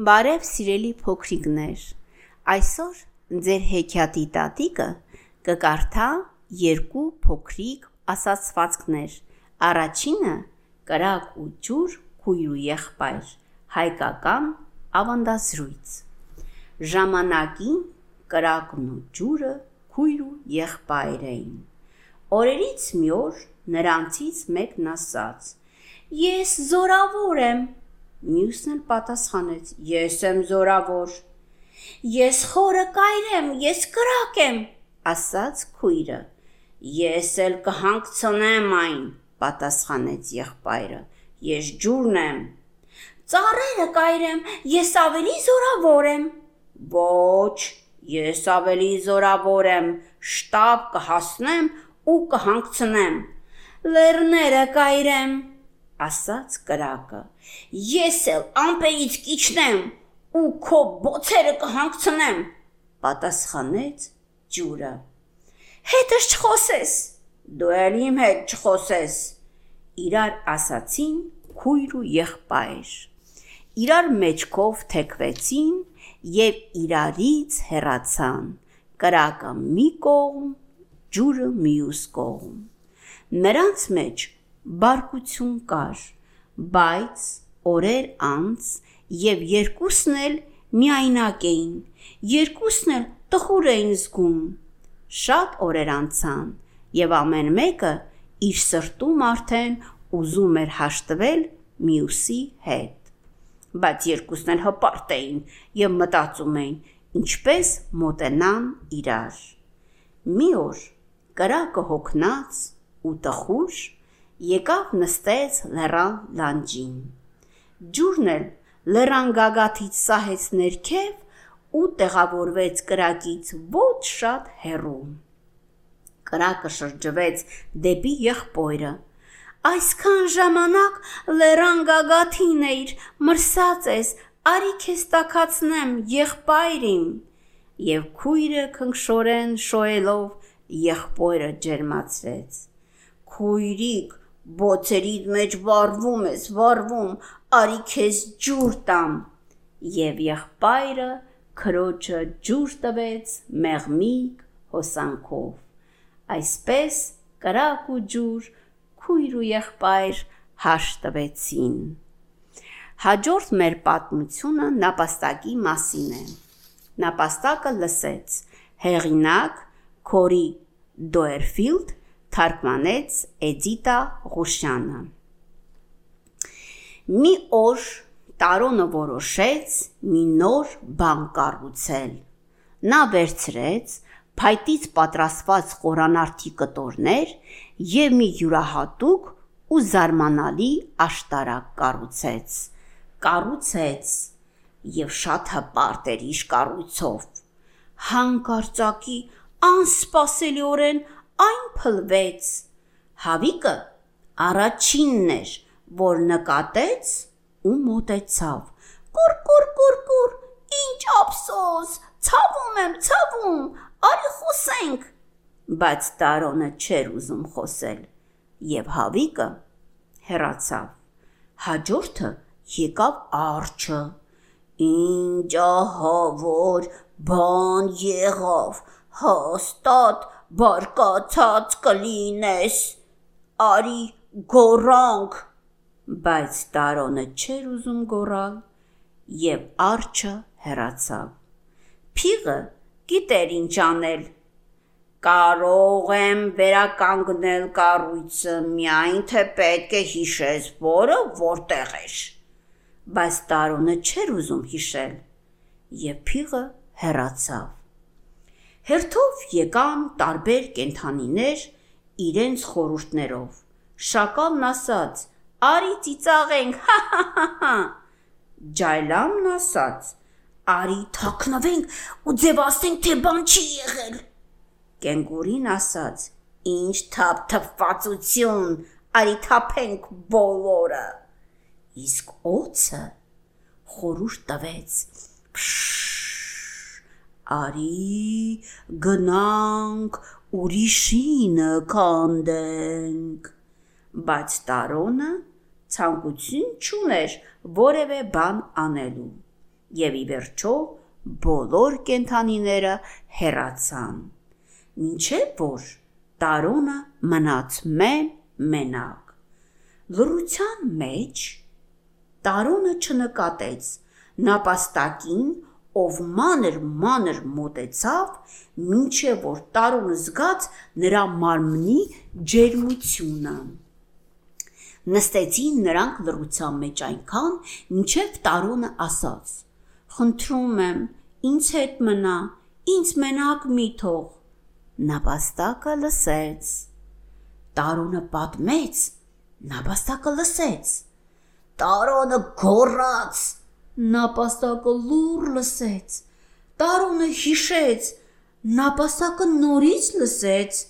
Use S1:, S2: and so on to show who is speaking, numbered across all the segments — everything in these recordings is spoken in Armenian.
S1: Բարև սիրելի փոքրիկներ։ Այսօր ձեր հեքիաթի տատիկը կկարդա երկու փոքրիկ ասացվածքներ։ Առաջինը՝ կրակ ու ջուր քույր ու եղբայր, հայկական ավանդազրույց։ Ժամանակին կրակն ու ջուրը քույր ու եղբայր էին։ Օրերից մի օր նրանցից մեկն ասաց. Ես զորավոր եմ։ Մյուսն էլ պատասխանեց. Ես եմ զորավոր։ Ես խորը կայր եմ, ես կրակ եմ, ասաց քույրը։ Ես էլ կհանգցնեմ այն, պատասխանեց եղբայրը։ Ես ջուրն եմ։ Ծառերը կայր եմ, ես ավելի զորավոր եմ։ Ոչ, ես ավելի զորավոր եմ, շտապ կհասնեմ ու կհանգցնեմ։ Լեռները կայր եմ, ասաց կրակը։ Ես էլ ամպերից կիչնեմ ու քո բոցերը կհանգցնեմ, պատասխանեց ջուրը։ Հետս չխոսես, դու էլ իմ հետ չխոսես։ Իրար ասացին քույր ու եղբայր։ Իրար մեջքով թեքվեցին եւ իրարից հեռացան։ Կրակը մի կողմ, ջուրը մյուս կողմ։ Նրանց մեջ բարկություն կար, բայց օրեր անց եւ երկուսն էլ միայնակ էին, երկուսն էլ տխուր էին զգում։ Շատ օրեր անցան եւ ամեն մեկը իր սրտում արդեն ուզում էր հաշտվել մյուսի հետ։ Բայց երկուսն էլ հպարտ էին եւ մտածում էին, ինչպես մոտենան իրար։ Մի օր կրակը հոգնած ու տխուր եկավ նստեց լեռան լանջին։ Ջուրն էլ լեռան գագաթից սահեց ներքև ու տեղավորվեց կրակից ոչ շատ հեռու։ Կրակը շրջվեց դեպի եղբորը։ Այսքան ժամանակ լեռան գագաթին էիր, մրսած ես, արի քեզ տակացնեմ, եղբայրին։ Եվ քույրը քնքշորեն շոյելով եղբորը ջերմացրեց։ Քույրիկ, Բոցերիդ մեջ վառվում ես, վառվում, արի քեզ ջուր տամ։ Եվ եղբայրը քրոջը ջուր տվեց մեղմիկ հոսանքով։ Այսպես կրակ ու ջուր քույր ու եղբայր հաշտվեցին։ Հաջորդ մեր պատմությունը նապաստակի մասին է։ Նապաստակը լսեց։ Հեղինակ Քորի Դոերֆիլդ թարգմանեց Էդիտա Ղուշյանը։ Մի օր Տարոնը որոշեց մի նոր բան կառուցել։ Նա վերցրեց փայտից պատրաստված խորանարդի կտորներ եւ մի յուրահատուկ ու զարմանալի աշտարակ կառուցեց։ Կառուցեց եւ շատ հպարտ էր իր կառույցով։ Հանկարծակի անսպասելիորեն այն փլվեց։ Հավիկը առաջինն էր, որ նկատեց ու մոտեցավ։ Կուր կուր կուր կուր, ինչ ափսոս, ցավում եմ, ցավում, արի խոսենք։ Բայց Տարոնը չէր ուզում խոսել, եւ Հավիկը հեռացավ։ Հաջորդը եկավ արջը։ Ինչ ահավոր բան եղավ, հաստատ բարկացած կլինես, արի գորանք, բայց Տարոնը չէր ուզում գոռալ եւ արջը հեռացավ։ Փիղը գիտեր ինչ անել։ Կարող եմ վերականգնել կառույցը, միայն թե պետք է հիշես, որը որտեղ էր։ Բայց Տարոնը չէր ուզում հիշել, եւ փիղը հեռացավ։ Հերթով եկան տարբեր կենթանիներ իրենց խորուրդներով։ Շակալն ասաց. «Արի ծիծաղենք, հա հա հա հա»։ Ջայլամն ասաց. «Արի թաքնվենք ու ձևացնենք, թե բան չի եղել»։ Կենգուրին ասաց. «Ինչ թափթփվածություն, արի թափենք բոլորը»։ Իսկ օծը խորուրդ տվեց. Փշ Արի գնանք ուրիշինը քանդենք։ Բայց Տարոնը ցանկություն չուներ որևէ բան անելու։ եւ ի վերջո բոլոր կենթանիները հեռացան։ Մինչև որ Տարոնը մնաց մեն մենակ։ Լրության մեջ Տարոնը չնկատեց նապաստակին, ով մանր մանր մոտեցավ, մինչև որ Տարոնը զգաց նրա մարմնի ջերմությունը։ Նստեցին նրանք լրության մեջ այնքան, մինչև Տարոնը ասաց. Խնդրում եմ, ինձ հետ մնա, ինձ մենակ մի թող։ Նապաստակը լսեց։ Տարոնը պատմեց, նապաստակը լսեց։ Տարոնը գոռաց, նապաստակը լուր լսեց։ Տարոնը հիշեց, նապաստակը նորից լսեց։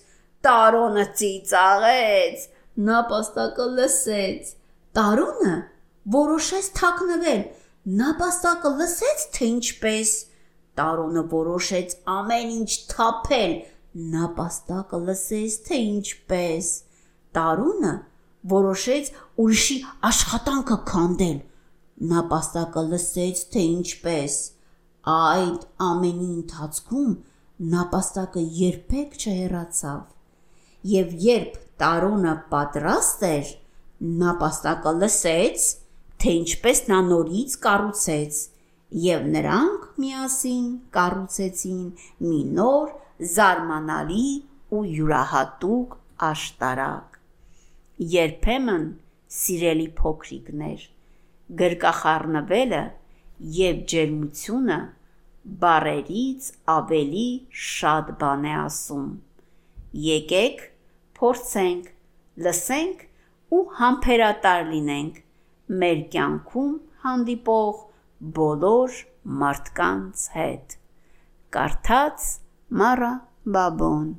S1: Տարոնը ծիծաղեց, նապաստակը լսեց։ Տարոնը որոշեց թաքնվել Նապաստակը լսեց, թե ինչպես Տարոնը որոշեց ամեն ինչ թափել։ Նապաստակը լսեց, թե ինչպես Տարոնը որոշեց ուրիշի աշխատանքը քանդել։ Նապաստակը լսեց, թե ինչպես այդ ամենի ընթացքում նապաստակը երբեք չհեռացավ։ Եվ երբ Տարոնը պատրաստ էր, նապաստակը լսեց, թե ինչպես նա նորից կառուցեց, եւ նրանք միասին կառուցեցին մի նոր զարմանալի ու յուրահատուկ աշտարակ։ Երբեմն, սիրելի փոքրիկներ, գրկախառնվելը եւ ջերմությունը բարերից ավելի շատ բան է ասում։ Եկեք փորձենք, լսենք ու համբերատար լինենք մեր կյանքում հանդիպող բոլոր մարդկանց հետ։ Կարդաց Մարա Բաբոն